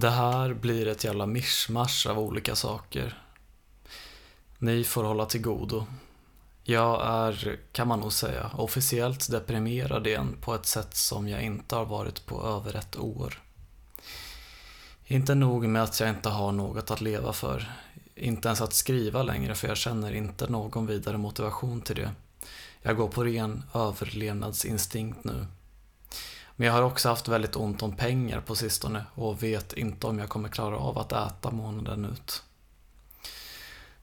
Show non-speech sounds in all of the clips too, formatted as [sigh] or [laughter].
Det här blir ett jävla mischmasch av olika saker. Ni får hålla till godo. Jag är, kan man nog säga, officiellt deprimerad igen på ett sätt som jag inte har varit på över ett år. Inte nog med att jag inte har något att leva för. Inte ens att skriva längre för jag känner inte någon vidare motivation till det. Jag går på ren överlevnadsinstinkt nu. Men jag har också haft väldigt ont om pengar på sistone och vet inte om jag kommer klara av att äta månaden ut.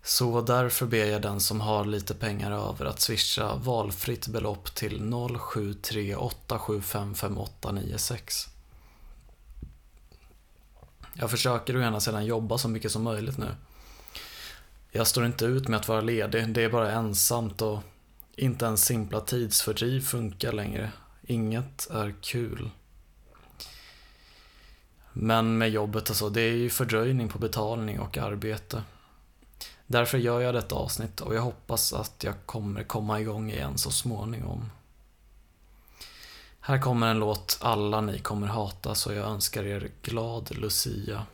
Så därför ber jag den som har lite pengar över att swisha valfritt belopp till 0738755896. Jag försöker å ena sidan jobba så mycket som möjligt nu. Jag står inte ut med att vara ledig, det är bara ensamt och inte ens simpla tidsfördriv funkar längre. Inget är kul. Men med jobbet alltså, det är ju fördröjning på betalning och arbete. Därför gör jag detta avsnitt och jag hoppas att jag kommer komma igång igen så småningom. Här kommer en låt alla ni kommer hata så jag önskar er glad Lucia.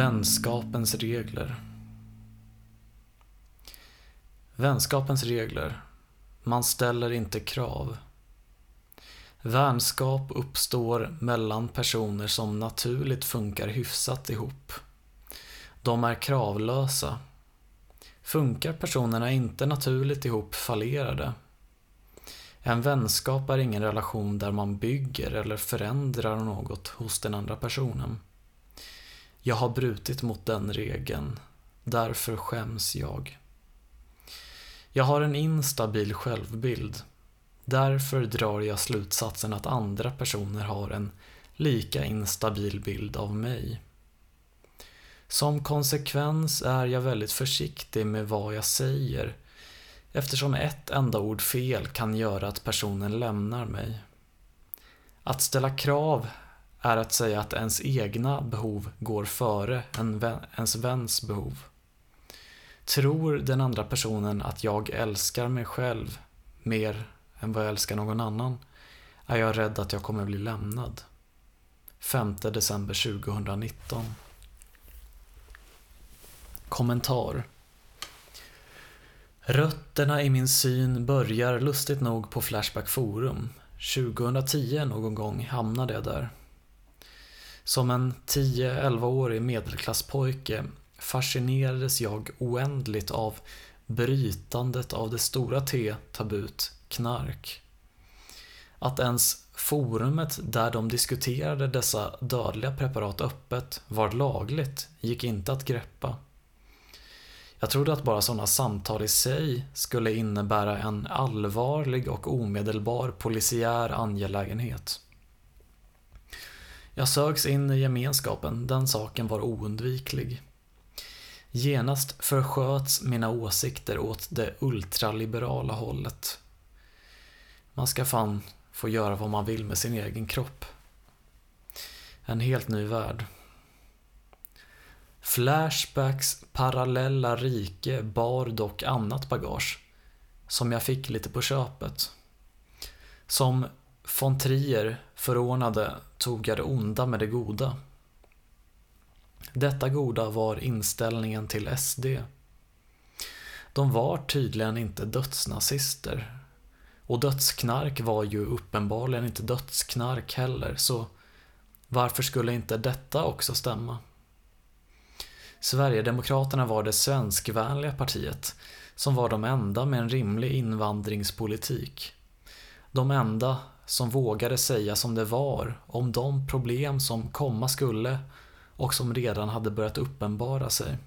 Vänskapens regler. Vänskapens regler. Man ställer inte krav. Vänskap uppstår mellan personer som naturligt funkar hyfsat ihop. De är kravlösa. Funkar personerna inte naturligt ihop fallerar det. En vänskap är ingen relation där man bygger eller förändrar något hos den andra personen. Jag har brutit mot den regeln. Därför skäms jag. Jag har en instabil självbild. Därför drar jag slutsatsen att andra personer har en lika instabil bild av mig. Som konsekvens är jag väldigt försiktig med vad jag säger eftersom ett enda ord fel kan göra att personen lämnar mig. Att ställa krav är att säga att ens egna behov går före ens väns behov. Tror den andra personen att jag älskar mig själv mer än vad jag älskar någon annan är jag rädd att jag kommer bli lämnad. 5 december 2019 Kommentar Rötterna i min syn börjar lustigt nog på Flashback Forum. 2010 någon gång hamnade jag där. Som en 10-11-årig medelklasspojke fascinerades jag oändligt av brytandet av det stora T-tabut knark. Att ens forumet där de diskuterade dessa dödliga preparat öppet var lagligt gick inte att greppa. Jag trodde att bara sådana samtal i sig skulle innebära en allvarlig och omedelbar polisiär angelägenhet. Jag sögs in i gemenskapen, den saken var oundviklig. Genast försköts mina åsikter åt det ultraliberala hållet. Man ska fan få göra vad man vill med sin egen kropp. En helt ny värld. Flashbacks parallella rike bar dock annat bagage, som jag fick lite på köpet. Som von Trier förordnade tog jag det onda med det goda. Detta goda var inställningen till SD. De var tydligen inte dödsnazister. Och dödsknark var ju uppenbarligen inte dödsknark heller, så varför skulle inte detta också stämma? Sverigedemokraterna var det svenskvänliga partiet, som var de enda med en rimlig invandringspolitik. De enda som vågade säga som det var om de problem som komma skulle och som redan hade börjat uppenbara sig.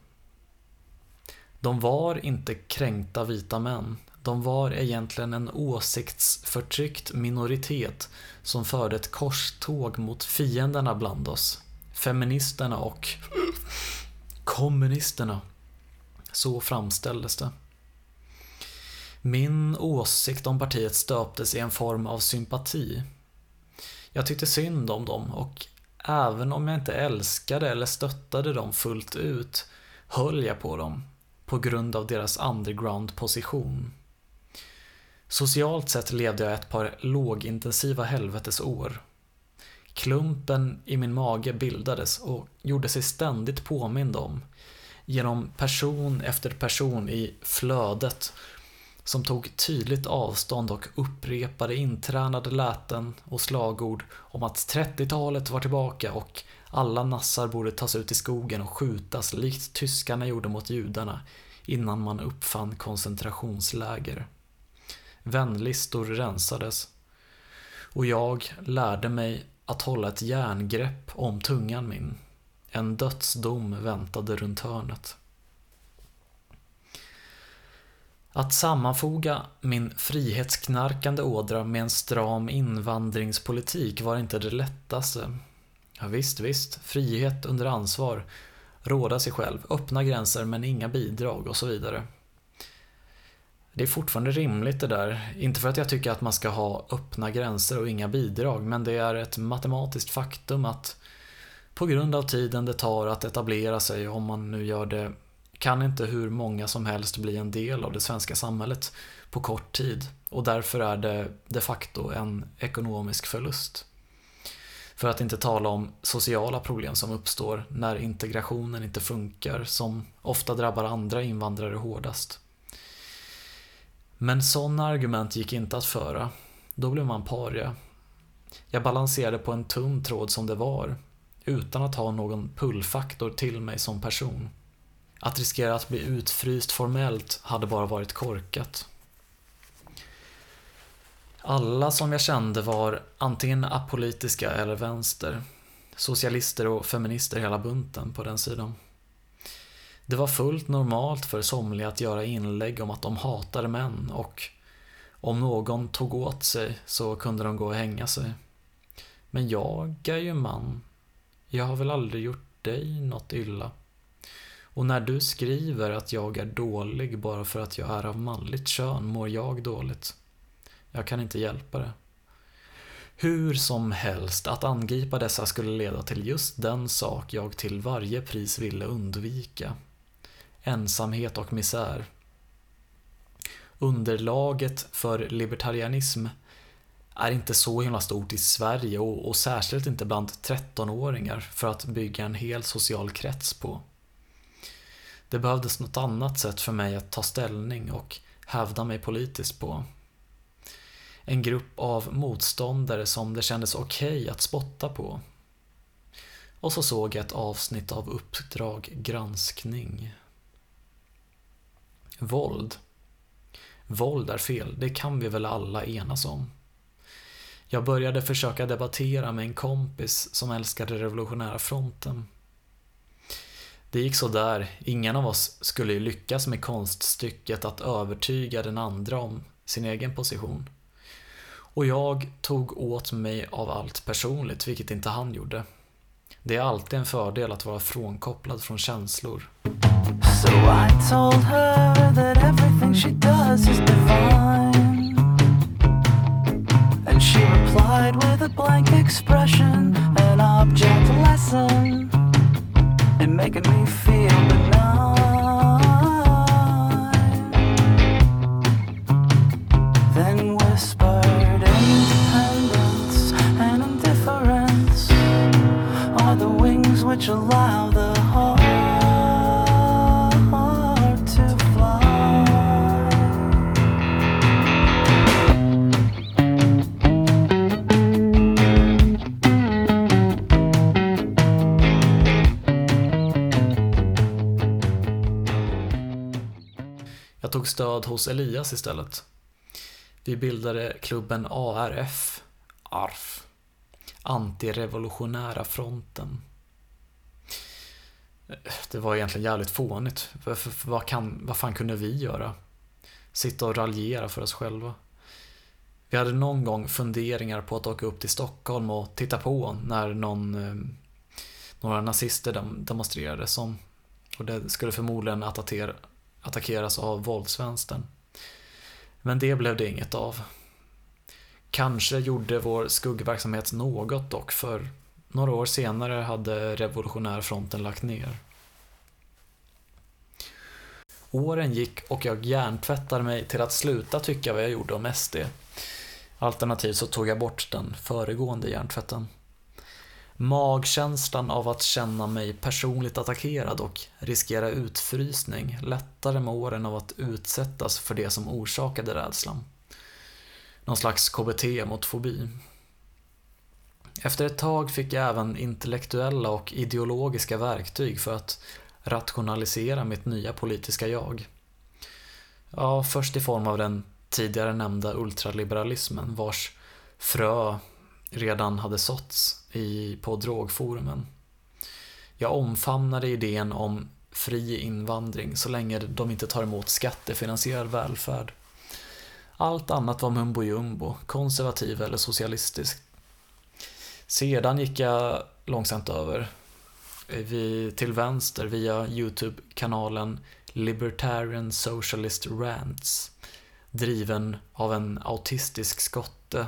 De var inte kränkta vita män. De var egentligen en åsiktsförtryckt minoritet som förde ett korståg mot fienderna bland oss. Feministerna och kommunisterna. Så framställdes det. Min åsikt om partiet stöptes i en form av sympati. Jag tyckte synd om dem och även om jag inte älskade eller stöttade dem fullt ut höll jag på dem på grund av deras underground-position. Socialt sett levde jag ett par lågintensiva helvetesår. Klumpen i min mage bildades och gjorde sig ständigt påmind om genom person efter person i flödet som tog tydligt avstånd och upprepade intränade läten och slagord om att 30-talet var tillbaka och alla nassar borde tas ut i skogen och skjutas likt tyskarna gjorde mot judarna innan man uppfann koncentrationsläger. Vänlistor rensades. Och jag lärde mig att hålla ett järngrepp om tungan min. En dödsdom väntade runt hörnet. Att sammanfoga min frihetsknarkande ådra med en stram invandringspolitik var inte det lättaste. Ja, visst, visst, frihet under ansvar, råda sig själv, öppna gränser men inga bidrag och så vidare. Det är fortfarande rimligt det där. Inte för att jag tycker att man ska ha öppna gränser och inga bidrag, men det är ett matematiskt faktum att på grund av tiden det tar att etablera sig, om man nu gör det, kan inte hur många som helst bli en del av det svenska samhället på kort tid. Och därför är det de facto en ekonomisk förlust. För att inte tala om sociala problem som uppstår när integrationen inte funkar, som ofta drabbar andra invandrare hårdast. Men sådana argument gick inte att föra. Då blev man paria. Jag balanserade på en tunn tråd som det var, utan att ha någon pullfaktor till mig som person. Att riskera att bli utfryst formellt hade bara varit korkat. Alla som jag kände var antingen apolitiska eller vänster. Socialister och feminister hela bunten på den sidan. Det var fullt normalt för somliga att göra inlägg om att de hatade män och om någon tog åt sig så kunde de gå och hänga sig. Men jag är ju man. Jag har väl aldrig gjort dig något illa. Och när du skriver att jag är dålig bara för att jag är av manligt kön mår jag dåligt. Jag kan inte hjälpa det. Hur som helst, att angripa dessa skulle leda till just den sak jag till varje pris ville undvika. Ensamhet och misär. Underlaget för libertarianism är inte så himla stort i Sverige och, och särskilt inte bland 13-åringar för att bygga en hel social krets på. Det behövdes något annat sätt för mig att ta ställning och hävda mig politiskt på. En grupp av motståndare som det kändes okej okay att spotta på. Och så såg jag ett avsnitt av Uppdrag granskning. Våld. Våld är fel, det kan vi väl alla enas om. Jag började försöka debattera med en kompis som älskade Revolutionära fronten. Det gick så där. ingen av oss skulle ju lyckas med konststycket att övertyga den andra om sin egen position. Och jag tog åt mig av allt personligt, vilket inte han gjorde. Det är alltid en fördel att vara frånkopplad från känslor. So I told her that everything she does is divine And she replied with a blank expression An object lesson In making me feel benign stöd hos Elias istället. Vi bildade klubben ARF, ARF, Antirevolutionära fronten. Det var egentligen jävligt fånigt. För, för, för vad, kan, vad fan kunde vi göra? Sitta och raljera för oss själva. Vi hade någon gång funderingar på att åka upp till Stockholm och titta på när någon, eh, några nazister demonstrerade som och det skulle förmodligen attackera, attackeras av våldsvänstern. Men det blev det inget av. Kanske gjorde vår skuggverksamhet något dock, för några år senare hade Revolutionärfronten lagt ner. Åren gick och jag hjärntvättade mig till att sluta tycka vad jag gjorde om SD. Alternativt så tog jag bort den föregående hjärntvätten. Magkänslan av att känna mig personligt attackerad och riskera utfrysning lättare med åren av att utsättas för det som orsakade rädslan. Någon slags KBT mot fobi. Efter ett tag fick jag även intellektuella och ideologiska verktyg för att rationalisera mitt nya politiska jag. Ja, först i form av den tidigare nämnda ultraliberalismen vars frö redan hade såtts i, på drogforumen. Jag omfamnade idén om fri invandring så länge de inte tar emot skattefinansierad välfärd. Allt annat var mumbo jumbo, konservativ eller socialistisk. Sedan gick jag långsamt över till vänster via Youtube-kanalen Libertarian Socialist Rants driven av en autistisk skotte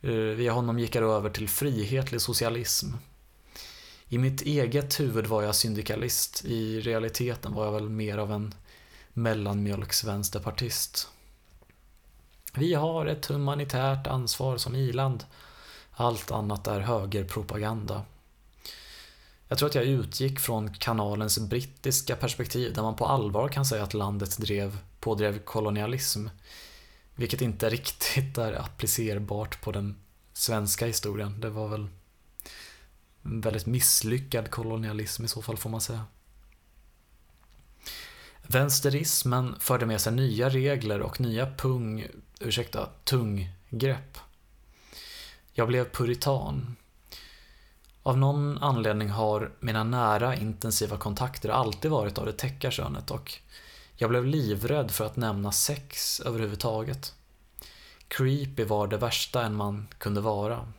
Eh, via honom gick jag då över till frihetlig socialism. I mitt eget huvud var jag syndikalist, i realiteten var jag väl mer av en mellanmjölksvänsterpartist. Vi har ett humanitärt ansvar som iland Allt annat är högerpropaganda. Jag tror att jag utgick från kanalens brittiska perspektiv där man på allvar kan säga att landet drev, pådrev kolonialism. Vilket inte riktigt är applicerbart på den svenska historien. Det var väl en väldigt misslyckad kolonialism i så fall får man säga. Vänsterismen förde med sig nya regler och nya pung, ursäkta, tunggrepp. Jag blev puritan. Av någon anledning har mina nära intensiva kontakter alltid varit av det täcka könet och jag blev livrädd för att nämna sex överhuvudtaget. Creepy var det värsta en man kunde vara.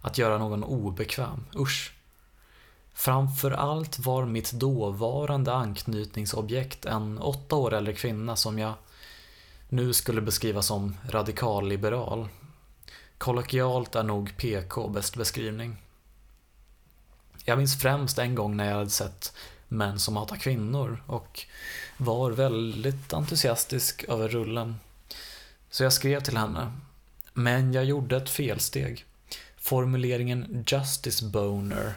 Att göra någon obekväm, usch. Framför allt var mitt dåvarande anknytningsobjekt en åtta år äldre kvinna som jag nu skulle beskriva som radikalliberal. Kollokialt är nog PK bäst beskrivning. Jag minns främst en gång när jag hade sett Män som hatar kvinnor och var väldigt entusiastisk över rullen. Så jag skrev till henne. Men jag gjorde ett felsteg. Formuleringen Justice Boner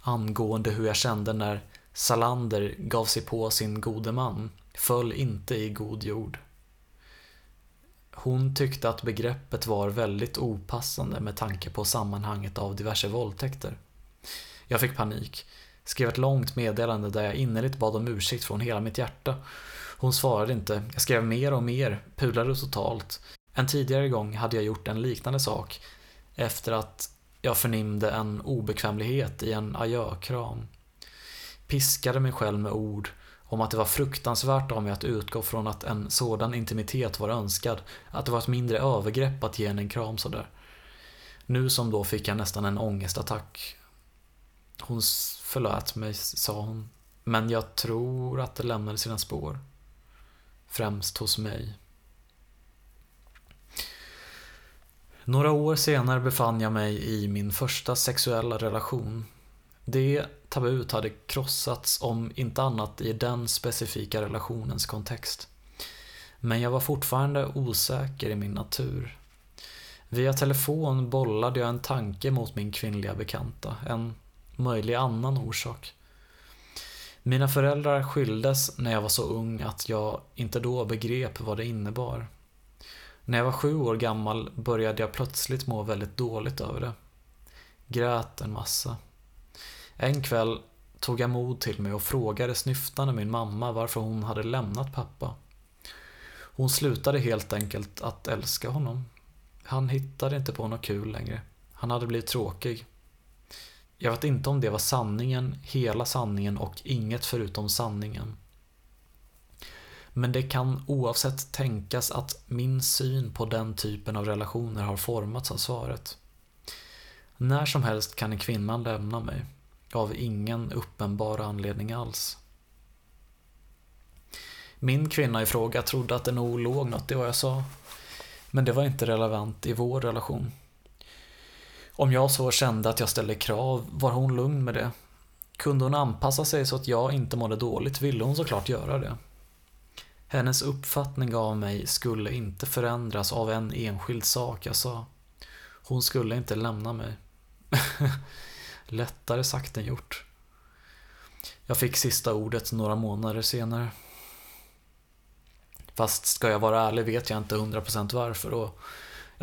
angående hur jag kände när Salander gav sig på sin gode man föll inte i god jord. Hon tyckte att begreppet var väldigt opassande med tanke på sammanhanget av diverse våldtäkter. Jag fick panik. Skrev ett långt meddelande där jag innerligt bad om ursäkt från hela mitt hjärta. Hon svarade inte. Jag skrev mer och mer, pudlade totalt. En tidigare gång hade jag gjort en liknande sak efter att jag förnimde en obekvämlighet i en adjökram. Piskade mig själv med ord om att det var fruktansvärt av mig att utgå från att en sådan intimitet var önskad, att det var ett mindre övergrepp att ge henne en kram sådär. Nu som då fick jag nästan en ångestattack. Hon förlät mig, sa hon, men jag tror att det lämnade sina spår. Främst hos mig. Några år senare befann jag mig i min första sexuella relation. Det tabut hade krossats om inte annat i den specifika relationens kontext. Men jag var fortfarande osäker i min natur. Via telefon bollade jag en tanke mot min kvinnliga bekanta, en möjlig annan orsak. Mina föräldrar skildes när jag var så ung att jag inte då begrep vad det innebar. När jag var sju år gammal började jag plötsligt må väldigt dåligt över det. Grät en massa. En kväll tog jag mod till mig och frågade snyftande min mamma varför hon hade lämnat pappa. Hon slutade helt enkelt att älska honom. Han hittade inte på något kul längre. Han hade blivit tråkig. Jag vet inte om det var sanningen, hela sanningen och inget förutom sanningen. Men det kan oavsett tänkas att min syn på den typen av relationer har formats av svaret. När som helst kan en kvinna lämna mig. Av ingen uppenbar anledning alls. Min kvinna i fråga trodde att det nog låg något i vad jag sa. Men det var inte relevant i vår relation. Om jag så kände att jag ställde krav var hon lugn med det. Kunde hon anpassa sig så att jag inte mådde dåligt ville hon såklart göra det. Hennes uppfattning av mig skulle inte förändras av en enskild sak jag sa. Hon skulle inte lämna mig. [laughs] Lättare sagt än gjort. Jag fick sista ordet några månader senare. Fast ska jag vara ärlig vet jag inte 100% varför och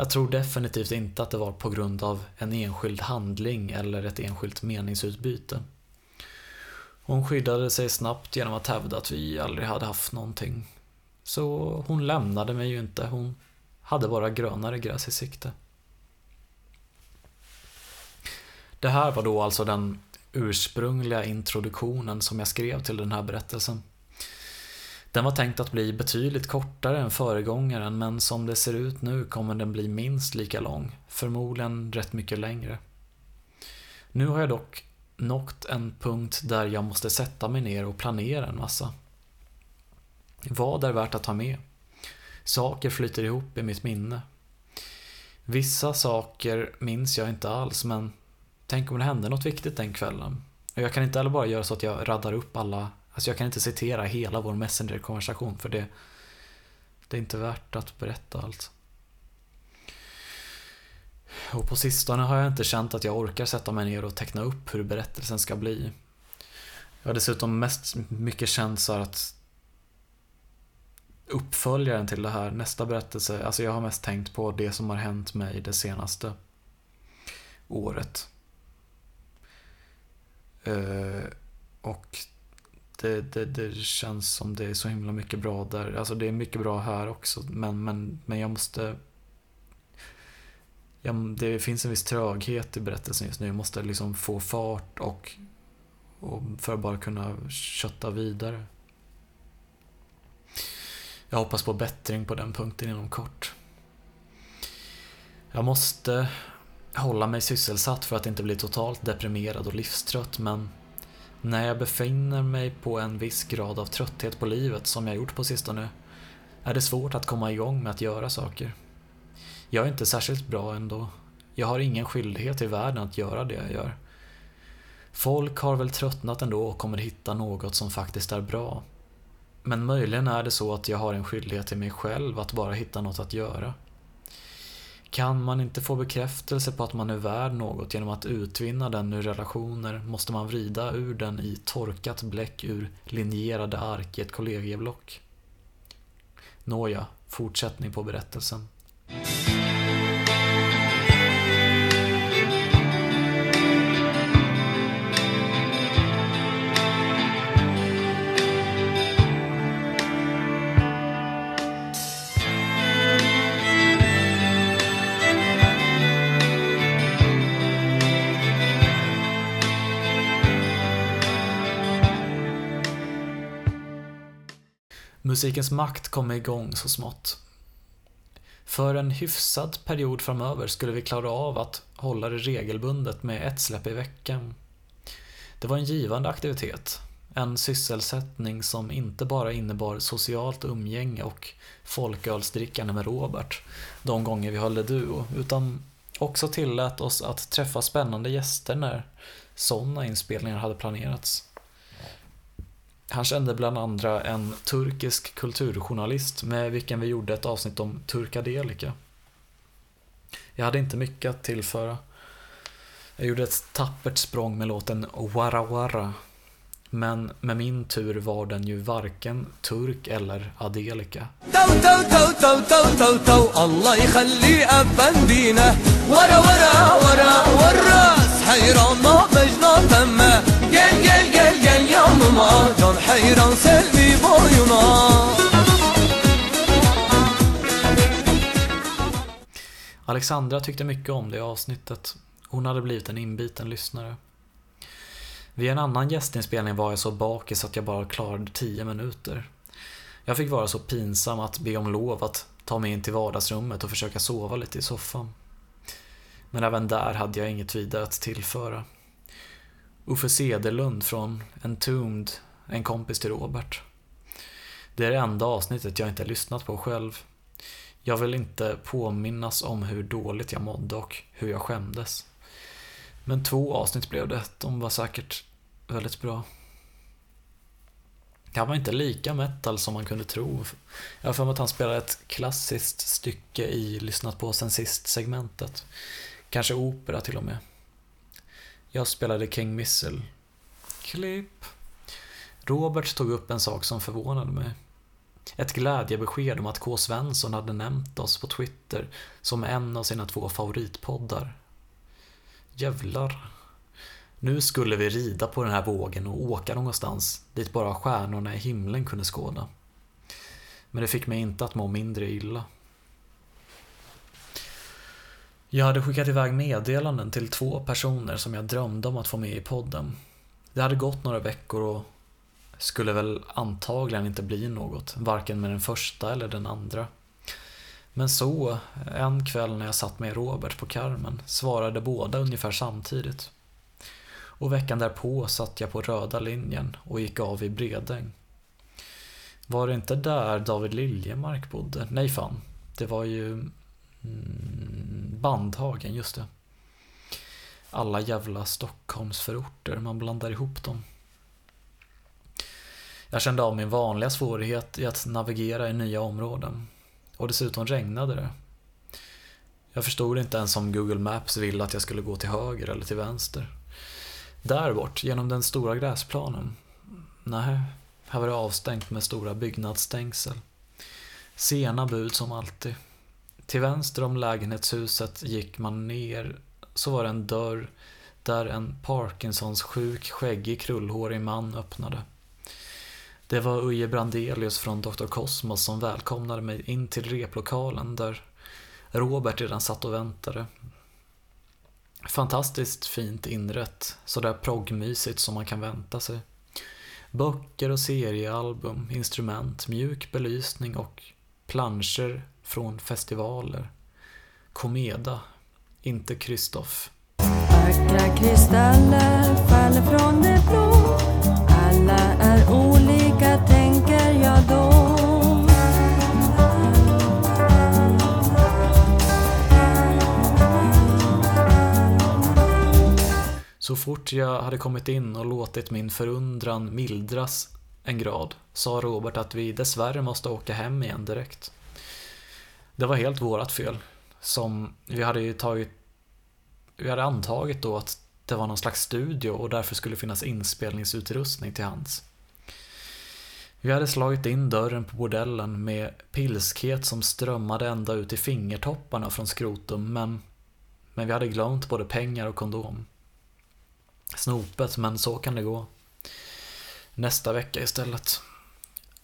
jag tror definitivt inte att det var på grund av en enskild handling eller ett enskilt meningsutbyte. Hon skyddade sig snabbt genom att hävda att vi aldrig hade haft någonting. Så hon lämnade mig ju inte, hon hade bara grönare gräs i sikte. Det här var då alltså den ursprungliga introduktionen som jag skrev till den här berättelsen. Den var tänkt att bli betydligt kortare än föregångaren men som det ser ut nu kommer den bli minst lika lång, förmodligen rätt mycket längre. Nu har jag dock nått en punkt där jag måste sätta mig ner och planera en massa. Vad är värt att ta med? Saker flyter ihop i mitt minne. Vissa saker minns jag inte alls men tänk om det hände något viktigt den kvällen. Och jag kan inte heller bara göra så att jag raddar upp alla, alltså jag kan inte citera hela vår Messenger-konversation för det, det är inte värt att berätta allt. Och på sistone har jag inte känt att jag orkar sätta mig ner och teckna upp hur berättelsen ska bli. Jag har dessutom mest mycket känt så att uppföljaren till det här, nästa berättelse, alltså jag har mest tänkt på det som har hänt mig det senaste året. Uh, och det, det, det känns som det är så himla mycket bra där. Alltså det är mycket bra här också, men, men, men jag måste Jag, det finns en viss tröghet i berättelsen just nu. Jag måste liksom få fart och, och för att bara kunna kötta vidare. Jag hoppas på bättring på den punkten inom kort. Jag måste hålla mig sysselsatt för att inte bli totalt deprimerad och livstrött men när jag befinner mig på en viss grad av trötthet på livet som jag gjort på sistone är det svårt att komma igång med att göra saker. Jag är inte särskilt bra ändå. Jag har ingen skyldighet i världen att göra det jag gör. Folk har väl tröttnat ändå och kommer hitta något som faktiskt är bra. Men möjligen är det så att jag har en skyldighet till mig själv att bara hitta något att göra. Kan man inte få bekräftelse på att man är värd något genom att utvinna den ur relationer måste man vrida ur den i torkat bläck ur linjerade ark i ett kollegieblock. Nåja, fortsättning på berättelsen. Musikens makt kom igång så smått. För en hyfsad period framöver skulle vi klara av att hålla det regelbundet med ett släpp i veckan. Det var en givande aktivitet. En sysselsättning som inte bara innebar socialt umgänge och folkölsdrickande med Robert de gånger vi höll det duo, utan också tillät oss att träffa spännande gäster när sådana inspelningar hade planerats. Han kände bland andra en turkisk kulturjournalist med vilken vi gjorde ett avsnitt om Turkadelika. Jag hade inte mycket att tillföra. Jag gjorde ett tappert språng med låten Wara Wara. Men med min tur var den ju varken turk eller adelika. Gel gel gel gel yanıma Can hayran selvi boyuna Alexandra tyckte mycket om det avsnittet. Hon hade blivit en inbiten lyssnare. Vid en annan gästinspelning var jag så bakis att jag bara klarade 10 minuter. Jag fick vara så pinsam att be om lov att ta mig in till vardagsrummet och försöka sova lite i soffan. Men även där hade jag inget vidare att tillföra. Uffe Sederlund från Entombed, en kompis till Robert. Det är det enda avsnittet jag inte lyssnat på själv. Jag vill inte påminnas om hur dåligt jag mådde och hur jag skämdes. Men två avsnitt blev det, de var säkert väldigt bra. Han var inte lika metal som man kunde tro. Jag har för mig att han spelade ett klassiskt stycke i Lyssnat på sen sist-segmentet. Kanske opera till och med. Jag spelade King Missile. Klipp. Robert tog upp en sak som förvånade mig. Ett glädjebesked om att K. Svensson hade nämnt oss på Twitter som en av sina två favoritpoddar. Jävlar. Nu skulle vi rida på den här vågen och åka någonstans dit bara stjärnorna i himlen kunde skåda. Men det fick mig inte att må mindre illa. Jag hade skickat iväg meddelanden till två personer som jag drömde om att få med i podden. Det hade gått några veckor och skulle väl antagligen inte bli något, varken med den första eller den andra. Men så, en kväll när jag satt med Robert på karmen, svarade båda ungefär samtidigt. Och veckan därpå satt jag på röda linjen och gick av i Bredäng. Var det inte där David Liljemark bodde? Nej fan, det var ju Mm, Bandhagen, just det. Alla jävla Stockholmsförorter, man blandar ihop dem. Jag kände av min vanliga svårighet i att navigera i nya områden. Och dessutom regnade det. Jag förstod inte ens om Google Maps ville att jag skulle gå till höger eller till vänster. Där bort, genom den stora gräsplanen. Nej, här var det avstängt med stora byggnadsstängsel. Sena bud som alltid. Till vänster om lägenhetshuset gick man ner, så var det en dörr där en Parkinsons sjuk, skäggig, krullhårig man öppnade. Det var Uje Brandelius från Dr. Cosmos som välkomnade mig in till replokalen där Robert redan satt och väntade. Fantastiskt fint inrett, sådär proggmysigt som man kan vänta sig. Böcker och seriealbum, instrument, mjuk belysning och planscher från festivaler. Komeda, inte Kristoff. Vackra kristaller faller från det blå Alla är olika tänker jag då Så fort jag hade kommit in och låtit min förundran mildras en grad sa Robert att vi dessvärre måste åka hem igen direkt. Det var helt vårat fel. Som vi hade ju tagit vi hade antagit då att det var någon slags studio och därför skulle finnas inspelningsutrustning till hands. Vi hade slagit in dörren på bordellen med pilskhet som strömmade ända ut i fingertopparna från skrotum men, men vi hade glömt både pengar och kondom. Snopet, men så kan det gå. Nästa vecka istället.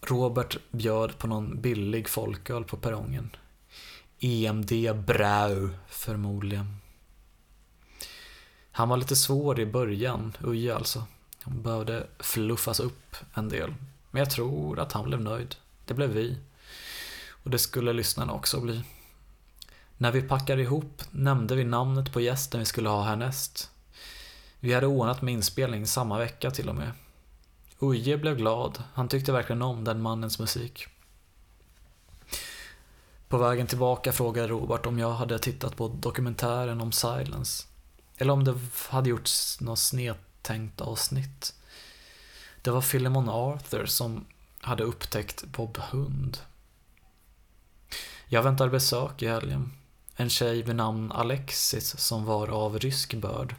Robert bjöd på någon billig folköl på perrongen. EMD Brau, förmodligen. Han var lite svår i början, Uje alltså. Han behövde fluffas upp en del. Men jag tror att han blev nöjd. Det blev vi. Och det skulle lyssnarna också bli. När vi packade ihop nämnde vi namnet på gästen vi skulle ha härnäst. Vi hade ordnat med inspelning samma vecka till och med. Uje blev glad, han tyckte verkligen om den mannens musik. På vägen tillbaka frågade Robert om jag hade tittat på dokumentären om Silence. Eller om det hade gjorts något snedtänkt avsnitt. Det var Philemon Arthur som hade upptäckt Bob Hund. Jag väntar besök i helgen. En tjej vid namn Alexis som var av rysk börd.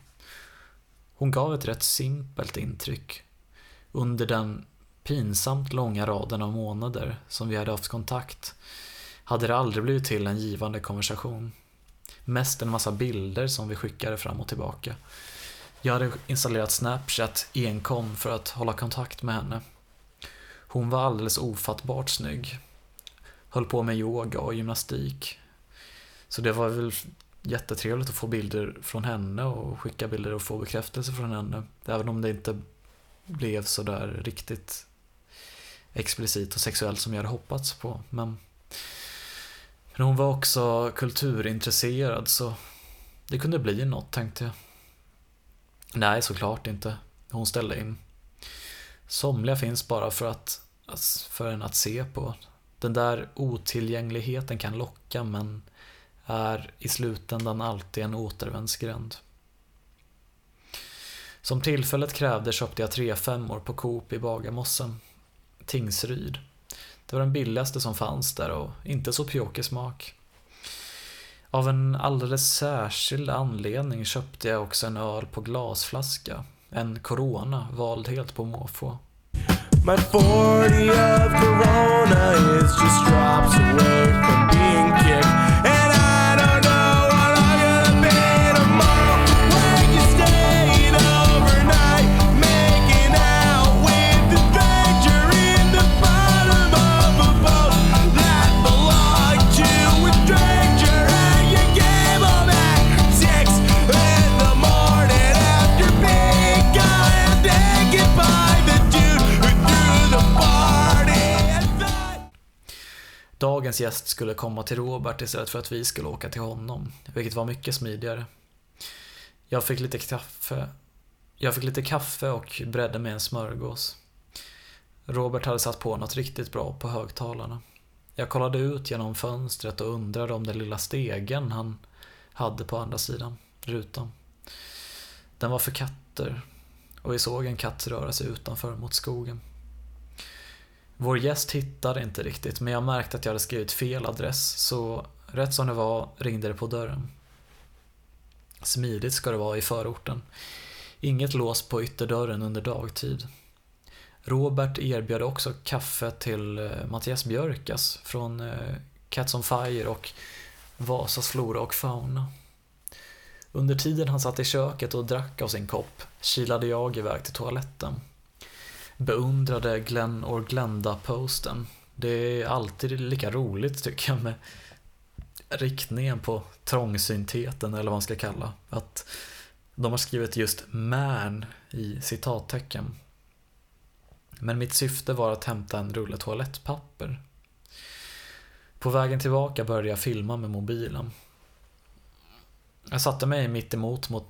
Hon gav ett rätt simpelt intryck. Under den pinsamt långa raden av månader som vi hade haft kontakt hade det aldrig blivit till en givande konversation. Mest en massa bilder som vi skickade fram och tillbaka. Jag hade installerat Snapchat enkom för att hålla kontakt med henne. Hon var alldeles ofattbart snygg. Höll på med yoga och gymnastik. Så det var väl jättetrevligt att få bilder från henne och skicka bilder och få bekräftelse från henne. Även om det inte blev sådär riktigt explicit och sexuellt som jag hade hoppats på. Men men hon var också kulturintresserad så det kunde bli något tänkte jag. Nej, såklart inte. Hon ställde in. Somliga finns bara för, att, alltså, för en att se på. Den där otillgängligheten kan locka men är i slutändan alltid en återvändsgränd. Som tillfället krävde köpte jag tre femmor på Coop i Bagarmossen. Tingsryd. Det var den billigaste som fanns där och inte så pjåkig smak. Av en alldeles särskild anledning köpte jag också en öl på glasflaska. En Corona, vald helt på måfå. My 40 of Corona is just drops away from being kicked Dagens gäst skulle komma till Robert istället för att vi skulle åka till honom, vilket var mycket smidigare. Jag fick lite kaffe, jag fick lite kaffe och bredde med en smörgås. Robert hade satt på något riktigt bra på högtalarna. Jag kollade ut genom fönstret och undrade om den lilla stegen han hade på andra sidan rutan. Den var för katter och vi såg en katt röra sig utanför mot skogen. Vår gäst hittade inte riktigt, men jag märkte att jag hade skrivit fel adress, så rätt som det var ringde det på dörren. Smidigt ska det vara i förorten. Inget lås på ytterdörren under dagtid. Robert erbjöd också kaffe till eh, Mattias Björkas från eh, Cats on Fire och Vasas flora och fauna. Under tiden han satt i köket och drack av sin kopp kilade jag iväg till toaletten. Beundrade Glenn or Glenda-posten. Det är alltid lika roligt tycker jag med riktningen på trångsyntheten eller vad man ska kalla. Att de har skrivit just man i citattecken. Men mitt syfte var att hämta en rulle toalettpapper. På vägen tillbaka började jag filma med mobilen. Jag satte mig mitt emot, mot,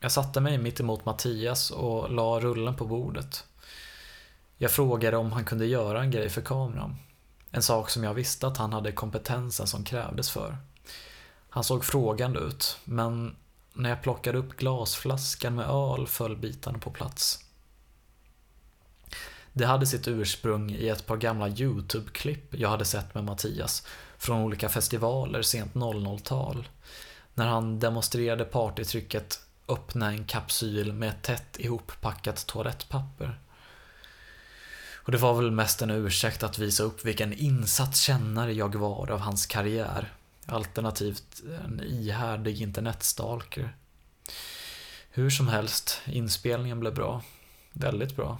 jag satte mig mitt emot Mattias och la rullen på bordet. Jag frågade om han kunde göra en grej för kameran. En sak som jag visste att han hade kompetensen som krävdes för. Han såg frågande ut, men när jag plockade upp glasflaskan med öl föll bitarna på plats. Det hade sitt ursprung i ett par gamla YouTube-klipp jag hade sett med Mattias från olika festivaler sent 00-tal. När han demonstrerade partytrycket öppna en kapsyl med ett tätt ihoppackat toalettpapper. Och det var väl mest en ursäkt att visa upp vilken insatt kännare jag var av hans karriär. Alternativt en ihärdig internetstalker. Hur som helst, inspelningen blev bra. Väldigt bra.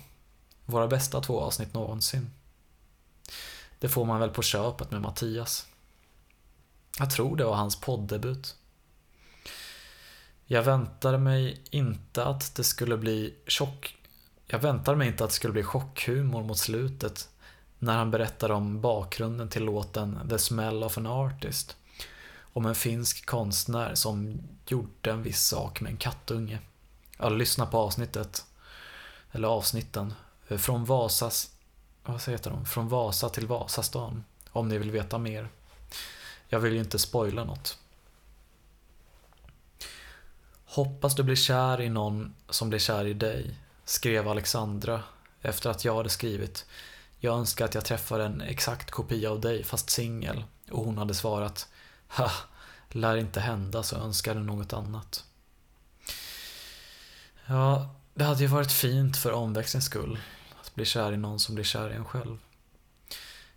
Våra bästa två avsnitt någonsin. Det får man väl på köpet med Mattias. Jag tror det var hans poddebut. Jag väntade mig inte att det skulle bli tjock... Jag väntade mig inte att det skulle bli chockhumor mot slutet när han berättade om bakgrunden till låten The Smell of an Artist. Om en finsk konstnär som gjorde en viss sak med en kattunge. Ja, lyssna på avsnittet. Eller avsnitten. Från Vasas... Vad heter de? Från Vasa till Vasastan. Om ni vill veta mer. Jag vill ju inte spoila något. Hoppas du blir kär i någon som blir kär i dig, skrev Alexandra efter att jag hade skrivit Jag önskar att jag träffar en exakt kopia av dig fast singel och hon hade svarat Ha, lär inte hända så önskar du något annat. Ja, det hade ju varit fint för omväxlings skull att bli kär i någon som blir kär i en själv.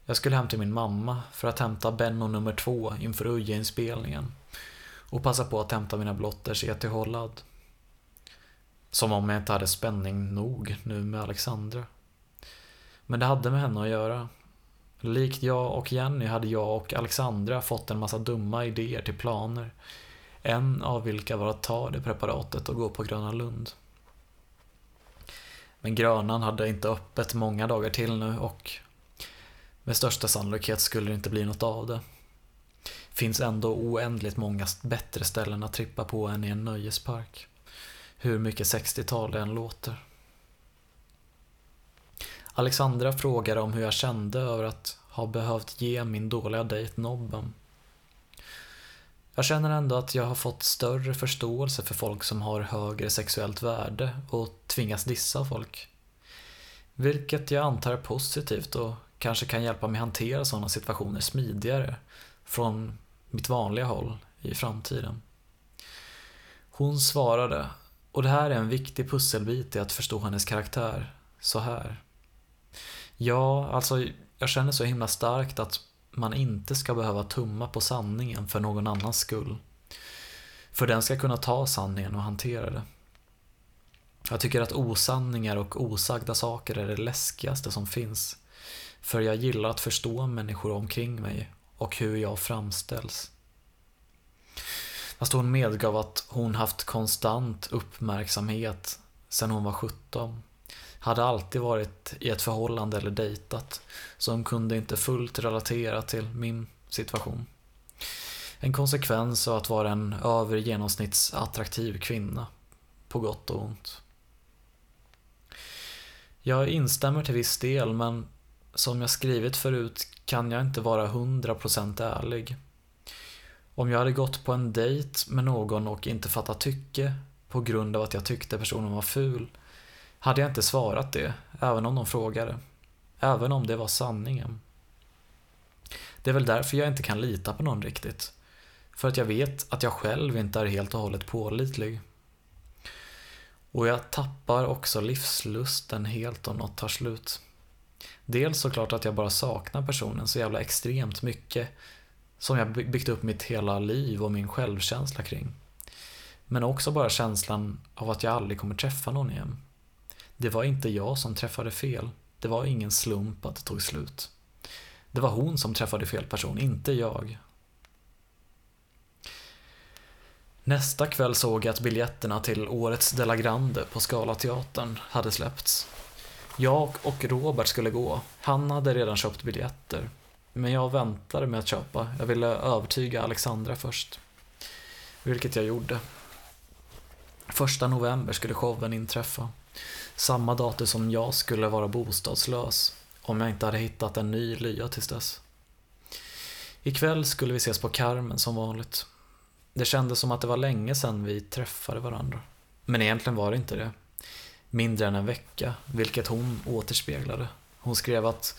Jag skulle hem till min mamma för att hämta Benno nummer två inför Uje-inspelningen och passa på att hämta mina blotters ETH-ladd. Som om jag inte hade spänning nog nu med Alexandra. Men det hade med henne att göra. Likt jag och Jenny hade jag och Alexandra fått en massa dumma idéer till planer. En av vilka var att ta det preparatet och gå på Gröna Lund. Men Grönan hade inte öppet många dagar till nu och med största sannolikhet skulle det inte bli något av det. Finns ändå oändligt många bättre ställen att trippa på än i en nöjespark. Hur mycket 60-tal det än låter. Alexandra frågade om hur jag kände över att ha behövt ge min dåliga dejt nobben. Jag känner ändå att jag har fått större förståelse för folk som har högre sexuellt värde och tvingas dissa folk. Vilket jag antar är positivt och kanske kan hjälpa mig hantera sådana situationer smidigare från mitt vanliga håll i framtiden. Hon svarade, och det här är en viktig pusselbit i att förstå hennes karaktär, så här. Ja, alltså jag känner så himla starkt att man inte ska behöva tumma på sanningen för någon annans skull. För den ska kunna ta sanningen och hantera det. Jag tycker att osanningar och osagda saker är det läskigaste som finns. För jag gillar att förstå människor omkring mig och hur jag framställs. Fast hon medgav att hon haft konstant uppmärksamhet sedan hon var 17. Hade alltid varit i ett förhållande eller dejtat, så hon kunde inte fullt relatera till min situation. En konsekvens av att vara en över genomsnittsattraktiv kvinna, på gott och ont. Jag instämmer till viss del, men som jag skrivit förut kan jag inte vara 100% ärlig. Om jag hade gått på en dejt med någon och inte fattat tycke på grund av att jag tyckte personen var ful hade jag inte svarat det, även om de frågade. Även om det var sanningen. Det är väl därför jag inte kan lita på någon riktigt. För att jag vet att jag själv inte är helt och hållet pålitlig. Och jag tappar också livslusten helt om något tar slut. Dels såklart att jag bara saknar personen så jävla extremt mycket som jag byggt upp mitt hela liv och min självkänsla kring. Men också bara känslan av att jag aldrig kommer träffa någon igen. Det var inte jag som träffade fel. Det var ingen slump att det tog slut. Det var hon som träffade fel person, inte jag. Nästa kväll såg jag att biljetterna till årets Della Grande på Scalateatern hade släppts. Jag och Robert skulle gå. Han hade redan köpt biljetter. Men jag väntade med att köpa. Jag ville övertyga Alexandra först. Vilket jag gjorde. Första november skulle showen inträffa. Samma datum som jag skulle vara bostadslös. Om jag inte hade hittat en ny lya tills dess. Ikväll skulle vi ses på Carmen som vanligt. Det kändes som att det var länge sedan vi träffade varandra. Men egentligen var det inte det. Mindre än en vecka, vilket hon återspeglade. Hon skrev att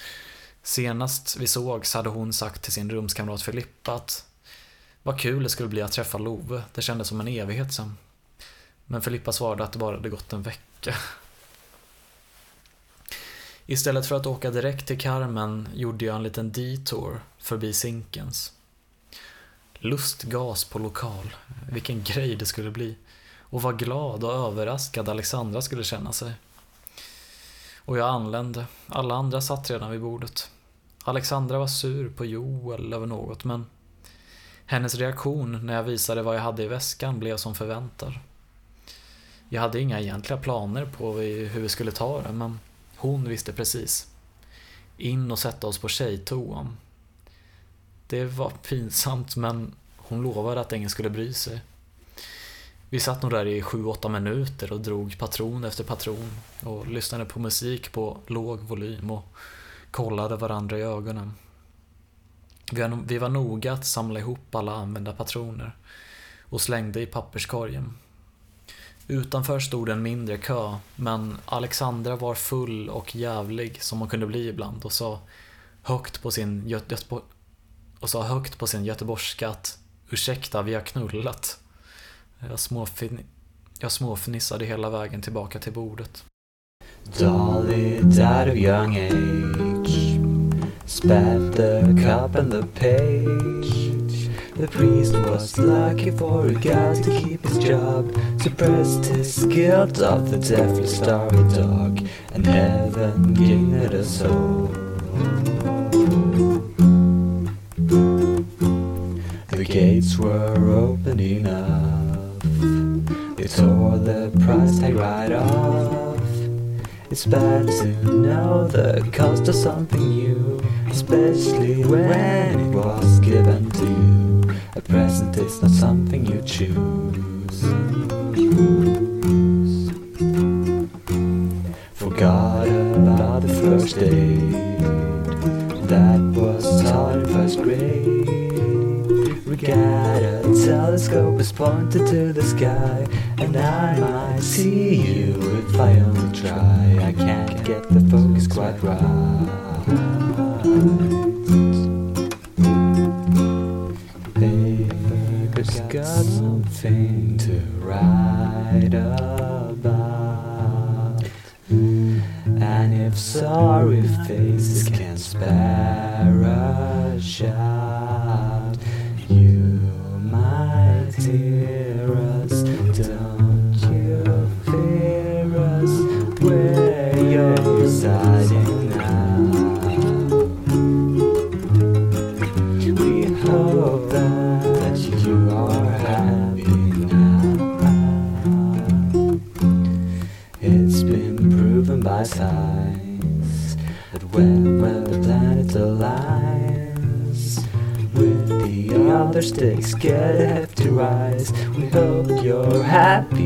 senast vi sågs hade hon sagt till sin rumskamrat Filippa att vad kul det skulle bli att träffa Love, det kändes som en evighet sen. Men Filippa svarade att det bara hade gått en vecka. Istället för att åka direkt till Carmen gjorde jag en liten detour förbi Zinkens. Lustgas på lokal. Vilken grej det skulle bli. Och vad glad och överraskad Alexandra skulle känna sig. Och jag anlände. Alla andra satt redan vid bordet. Alexandra var sur på Joel över något, men hennes reaktion när jag visade vad jag hade i väskan blev som förväntad. Jag hade inga egentliga planer på hur vi skulle ta det, men hon visste precis. In och sätta oss på tjejtoan. Det var [laughs] pinsamt men hon lovade att ingen skulle bry sig. Vi satt nog där i 7-8 minuter och drog patron efter patron och lyssnade på musik på låg volym och kollade varandra i ögonen. Vi var noga att samla ihop alla använda patroner och slängde i papperskorgen. Utanför stod en mindre kö, men Alexandra var full och jävlig som hon kunde bli ibland och sa högt på sin, Göte- och sa högt på sin göteborgska att ursäkta, vi har knullat. Jag, småfin jag småfnissade hela vägen tillbaka till bordet. Dolly died of young age Spat the cup and the page. The priest was lucky for he got to keep his job. Suppressed his guilt of the deathly starry dog. And heaven gave it a soul. The gates were opening up. They tore the price tag right off It's bad to know the cost of something new Especially when it was given to you a present is not something you choose. Forgot about the first date that was in first grade. Got a telescope is pointed to the sky, and I might see you if I only try. I can't get the focus quite right. got something to write about. And if sorry faces can spare Thursday, scared to rise. We hope you're happy.